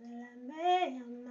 La mer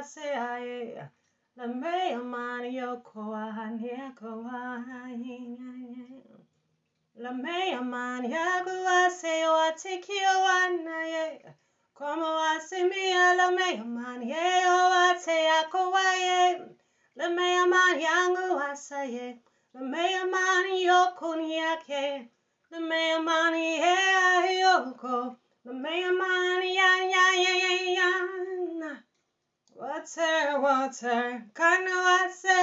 omamoko ase aye. Lameyaman yoko ahanye ko ahanye. Lameyaman yagu ase o atikio anaye. Como asimia lameyaman ye o ate. Lameyaman yangu asaye. Lameyaman yoko nyake. Lameyaman ye ayoko. Lameyaman ya ya ya ya ya. Water, water, kano ase.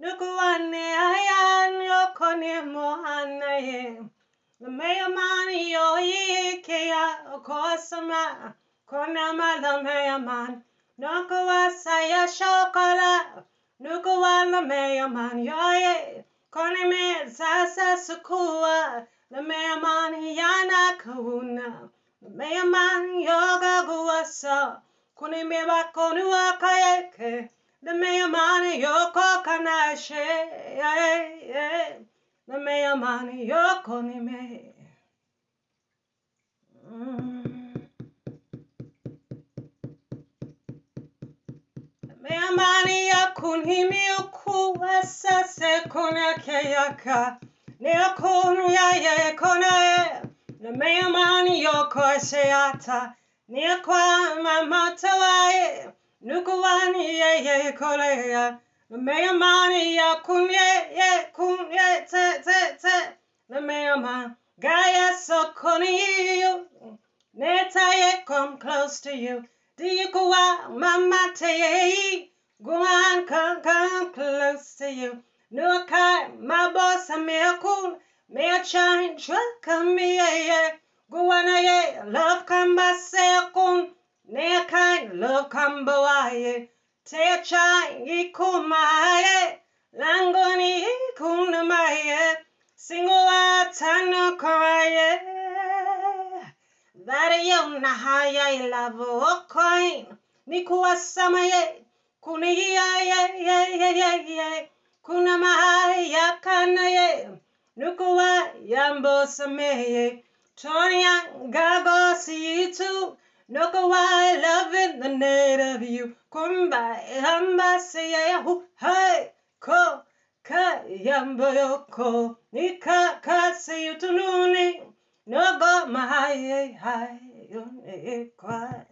Nukuane ayan yoko ne mohanaye. Lameyaman yo ike ya okosama. Konama lameyaman. Noko asaya shokola. Nukuwa lameyaman yoye. Konime sasa sukua. Lameyaman yana kauna. Lameyaman yoga guasa. Kunime bakonua kayeke. Lameyaman yoko kanashe. Lameyaman yoko nime. Mm. Meamani ya kunhimi ukuwa sase kuna keyaka. Ne akunu ya ye kona e. Ne meamani yoko seata. Ne kwa mamata wa e. Nukuwani ye ye kole ya. Ne meamani ya kunye ye kunye te te te. Meamani gaya so kuni you. Neta ye come close to you. Dikuwa mama te ye. Go on, come, come close to you. No kai, my boss, a me a cool, me a ye. Go on a ye, love come by say a coon, ne a kind, love come by ye. Te a shine, ye cool my ye. Langoni, cool my ye. Single out, tano cry That you na haya lavo coin. Nikuwa samaye. Kuna ya ya ya ya ya ya. Kuna mahaya kana ye. Nukuwa yambo sameye. Tonya gago see you too. Nukuwa I love in the of you. Kumba hamba say hu hey ko ka yambo yoko. Nika ka see you tununi. No go mahaya hai yon e kwa.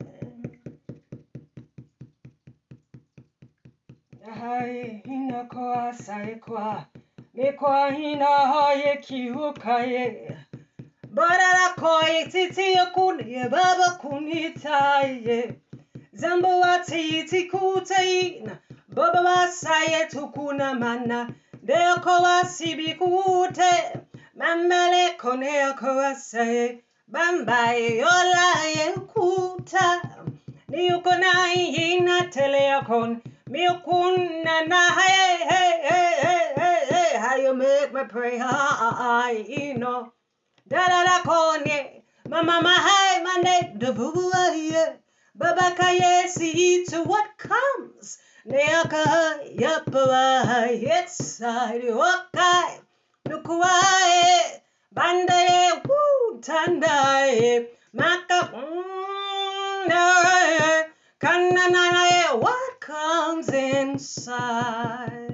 Hai hina koa sai kwa. Me kwa hina haye kiukaye. Barara koi titi kuni baba kuni taye. Zambo wa titi kutaina. Baba wa saye tukuna mana. Deko wa sibi kute. Mamale kone koa saye. Bambaye yola ye kuta. Ni uko na hina tele kon. Milkuna na hey hey hey hey hey how you make me pray hi you know da da darara konye mama mahai mane dabubuaye babakaye see to what comes? Neaka yapua it's side wakai nukuae bandaye woo tandaye. Maka kananaye what comes inside?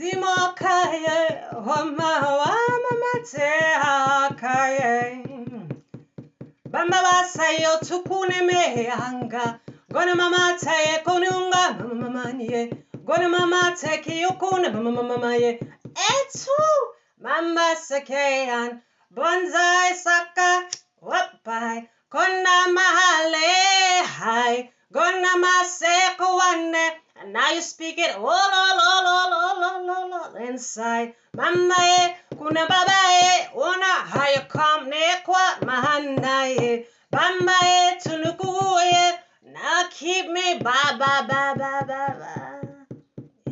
Zimokaye homa wamamate hakaye. Bamba basayo tukune meanga. Gonna mama taye konunga mama manye. Gonna mama take yukuna mama mama ye. Etu mama sakean. Bonsai saka wapai. Kona mahale hai. Gonna maseko wane. And now you speak it oh lo lo lo lo lo lo inside. Mama e kuna baba e ona haya come ne kwa mahana e. Bamba e tunuku e. Now keep me ba ba ba ba ba ba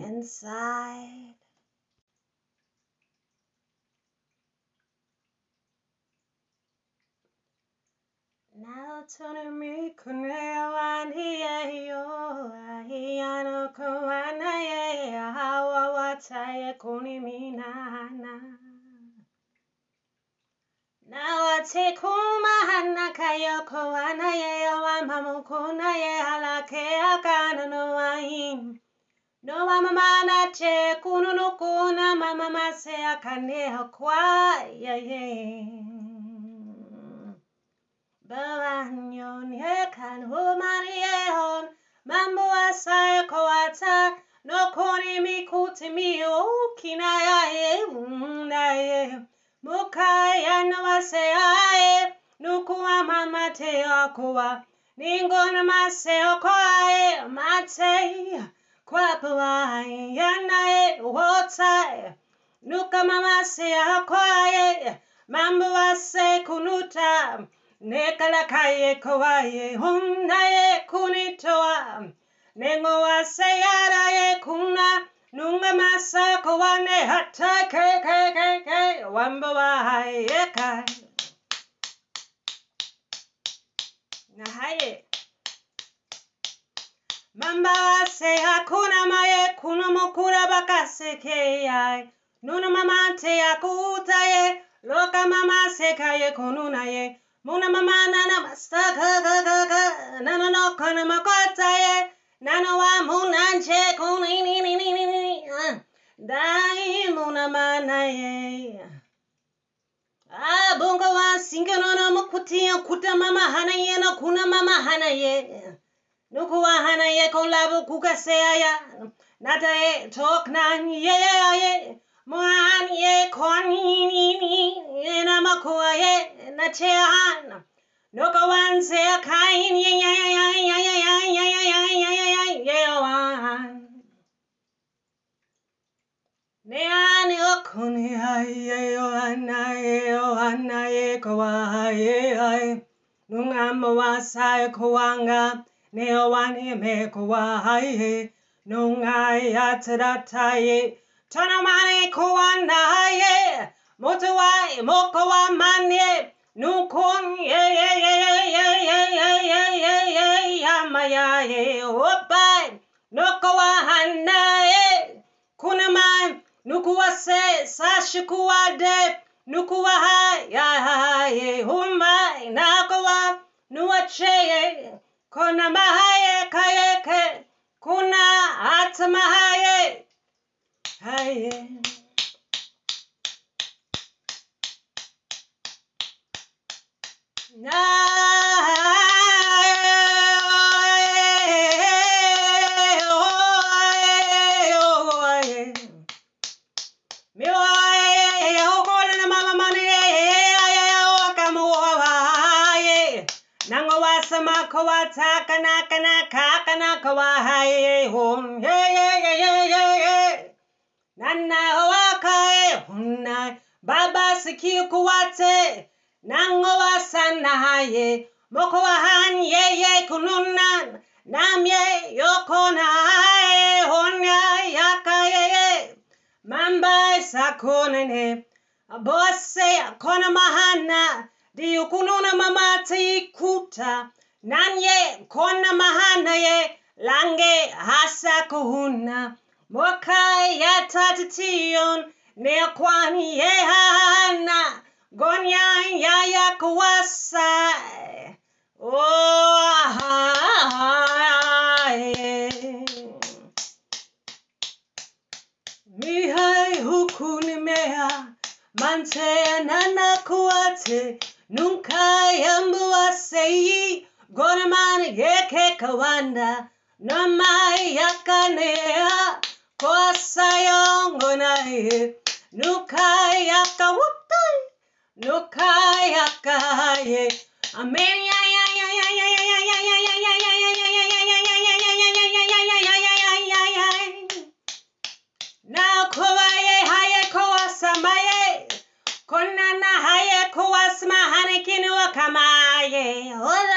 inside. Now turn me kunea kone mi na na. Nawa te kumahana kayoko anaye o amamukuna ye halake akana no aim. No mamana che kuno no kuna mama mase akane hakwa ye ye. Bawanyon ye kan humani ye hon. Mambo asaya koata. No kore mi kote mi o kina ya e mm, unda e. Muka ya no wase a e. Nuku wa mama te oku wa. Ningo na mase oku a e. Mate kwa pula e. Yana e wota e. Nuka mama se oku a e. Mambu wa se kunuta. Nekala kaye kawaye. Hunda e kunitoa. nengo waseyara yekuna nunga masako wane hata ke ke ke ke ke, wamba hai wambo wahayeka nahaye mamba wase hakuna maye kuno mukura bakasekeyaye Nuna mamante yakutaye loka mama sekaye kununaye muna mama nana mastaka ga ga ga nana nokana makotaye. Makota ye nana wa muna che kuni ni ni ni ni ni dai muna mana ye ah bunga wa singa no no mukuti kuta mama hana ye na kuna mama hana ye nuku wa hana ye kon labu kuka se ya nata ye talk na ye ye ye Moan kuni ai ye o ana ye o ana ye ko wa ye ai. Nunga mo wa sai ko wanga ne o wani me ko wa ye. Nunga ya tada ye. Tanamane kuana ye, motuai mokoa mane, nukun ye ye ye ye ye ye ye ye ye yamaya ye opai, nokoa hana ye, kunaman nukuwasesashikuwade nukuwahayahaye huma inakowa nuwacheye kona mahaye kayeke kuna atmahaye haye. Na Lakshmakova Takanakana Kakanakova Hai Hum Nangoa Diyukununa mamati kuta Nani kona mahana ye, lange hasa kuhuna. Mokai yatatition neakwani yehana ya yaya kuwasa. Oh mihai hukunimea mantenanakuate nunkai ambuasei sei gonaman yeke kawanda namai yakanea kwasayongonae nuka yaka whoopay nuka yaka ye amen ya ya ya ya ya ya ya ya ya ya ya ya ya ya ya ya ya ya now kowaye haye kowasamaye konana haye kowasma hanekinu wakamaye hola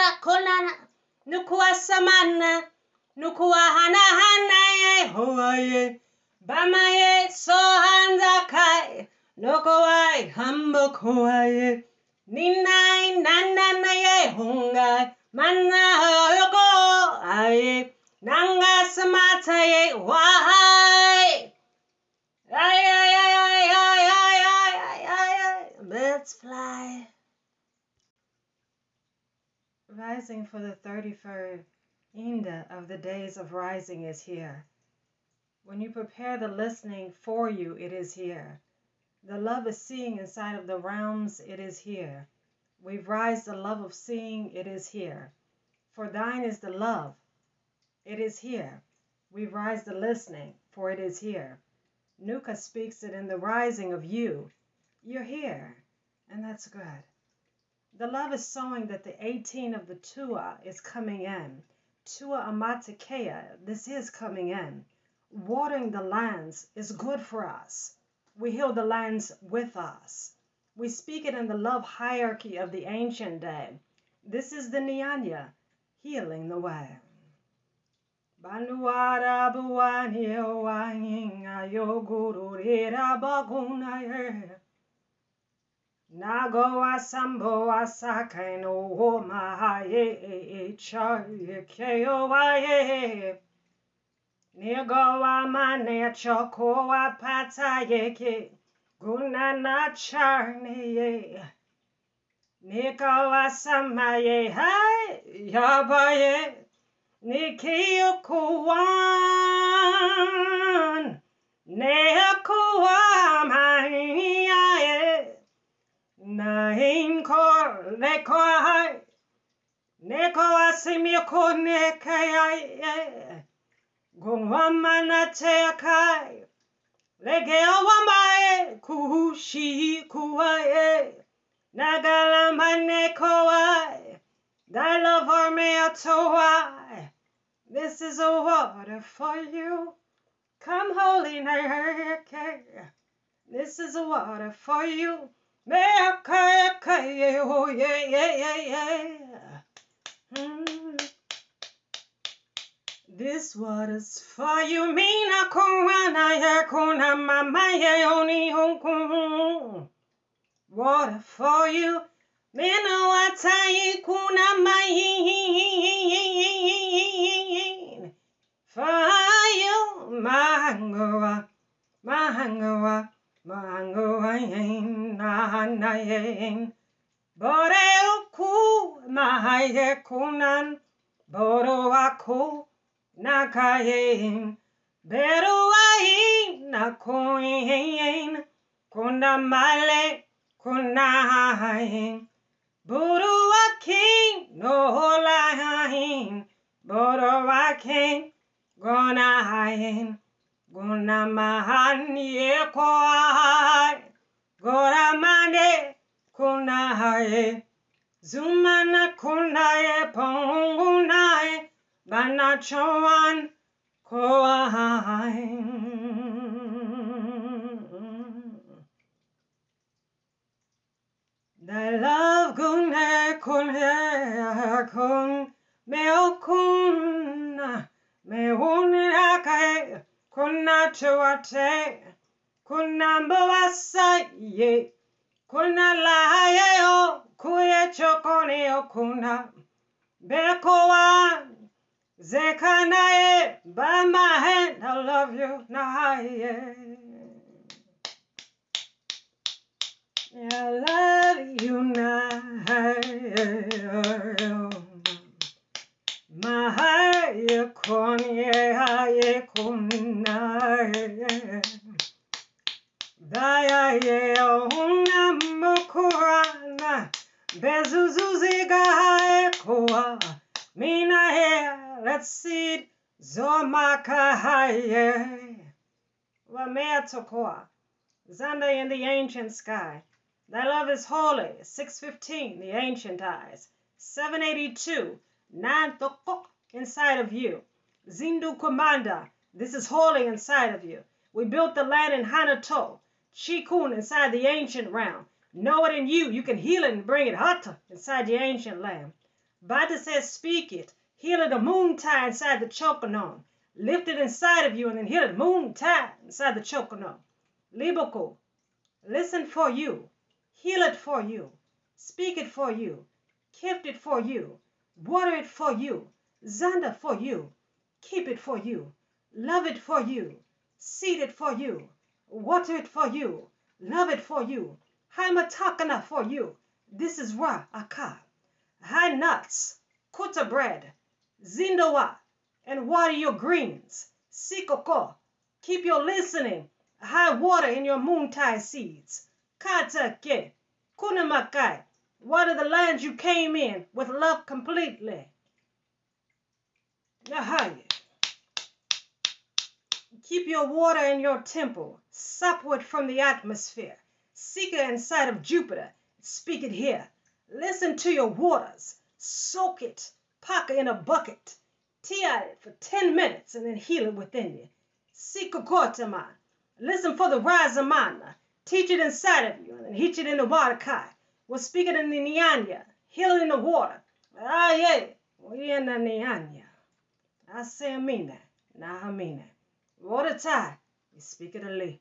ninai aye. Wahai. Birds fly rising for the 33rd Inda of the days of rising is here. When you prepare the listening for you, it is here. The love is seeing inside of the realms, it is here. We've rise the love of seeing, it is here. For thine is the love, it is here. We rise the listening, for it is here. Nuka speaks it in the rising of you. You're here, and that's good. The love is showing that the 18 of the Tua is coming in. Tua Amatakea, this is coming in. Watering the lands is good for us. We heal the lands with us. We speak it in the love hierarchy of the ancient day. This is the Nyanya, healing the way. Banuara buani Nagoa samboa sakeno o mahaye choye keo waye. Nigoa mane chokoa pataye ke gunana charneye. Nikoa samaye hai yabaye. Nikio ne Nea kuwa mai. Nainko neko hai. Neko asimiko neke ai gomamana te kai lege awamae kushi kuae nagalamane koai dalavarme atoai this is a water for you. Come holy neke. This is a water for you. Oh yeah, yeah, yeah, yeah. This water's for you, mina kurana ya kuna mama ya oni honku. Water for you, mina watai kuna mayin. For you, mangoa, mangoa, mangoain nahanain boreoku mahayekunan boroaku nakain beruain nakoin kunamale boro buruakin noholain gona gonain kuna mahanie kwa goramane kuna hae zumana kuna e ponguna nae, banachoan koa hae. The love kun he kun he me o kun me un he kuna chuate kuna mbawasa ye kuna lahaye o kuye chokone o kuna bekoan Zekanaye, by my hand, I love you, Nahaye. I love you, Nahaye. Mahaye konye haye kunaye. Daya ye una mokurana. Bezuzuziga ekoa. Mina he. Let's see it. Zomaka haye. Wamea tokoa. Zanda in the ancient sky. Thy love is holy. 615, the ancient eyes. 782, Nan toko inside of you. Zindu Commander, this is holy inside of you. We built the land in Hanato. Chikun inside the ancient realm. Know it in you. You can heal it and bring it hata inside the ancient land. Bada says, speak it. Heal it a moon tie inside the chokonon. Lift it inside of you and then heal it moon tie inside the chokonon. Liboko, listen for you. Heal it for you. Speak it for you. Gift it for you. Water it for you. Zander for you. Keep it for you. Love it for you. Seed it for you. Water it for you. Love it for you. Haimatakana for you. This is Ra Aka. High nuts. Kuta bread. Zindowa. And water your greens. Sikoko. Keep your listening. High water in your moontide seeds. Katake. Kunamakai. Water the lands you came in with love completely. Yahaya. Keep your water in your temple, supward from the atmosphere. Seek it inside of Jupiter. Speak it here. Listen to your waters. Soak it. Pack in a bucket. Tea at it for 10 minutes and then heal it within you. Seek a Gortaman. Listen for the Razamana. Teach it inside of you and then teach it in the water kai. We'll speak it in the Nyanya. Heal it in the water. Ah, yeah. We in the Nyanya. I say I mean that. Now I mean that. Water tie. We speak it a lee.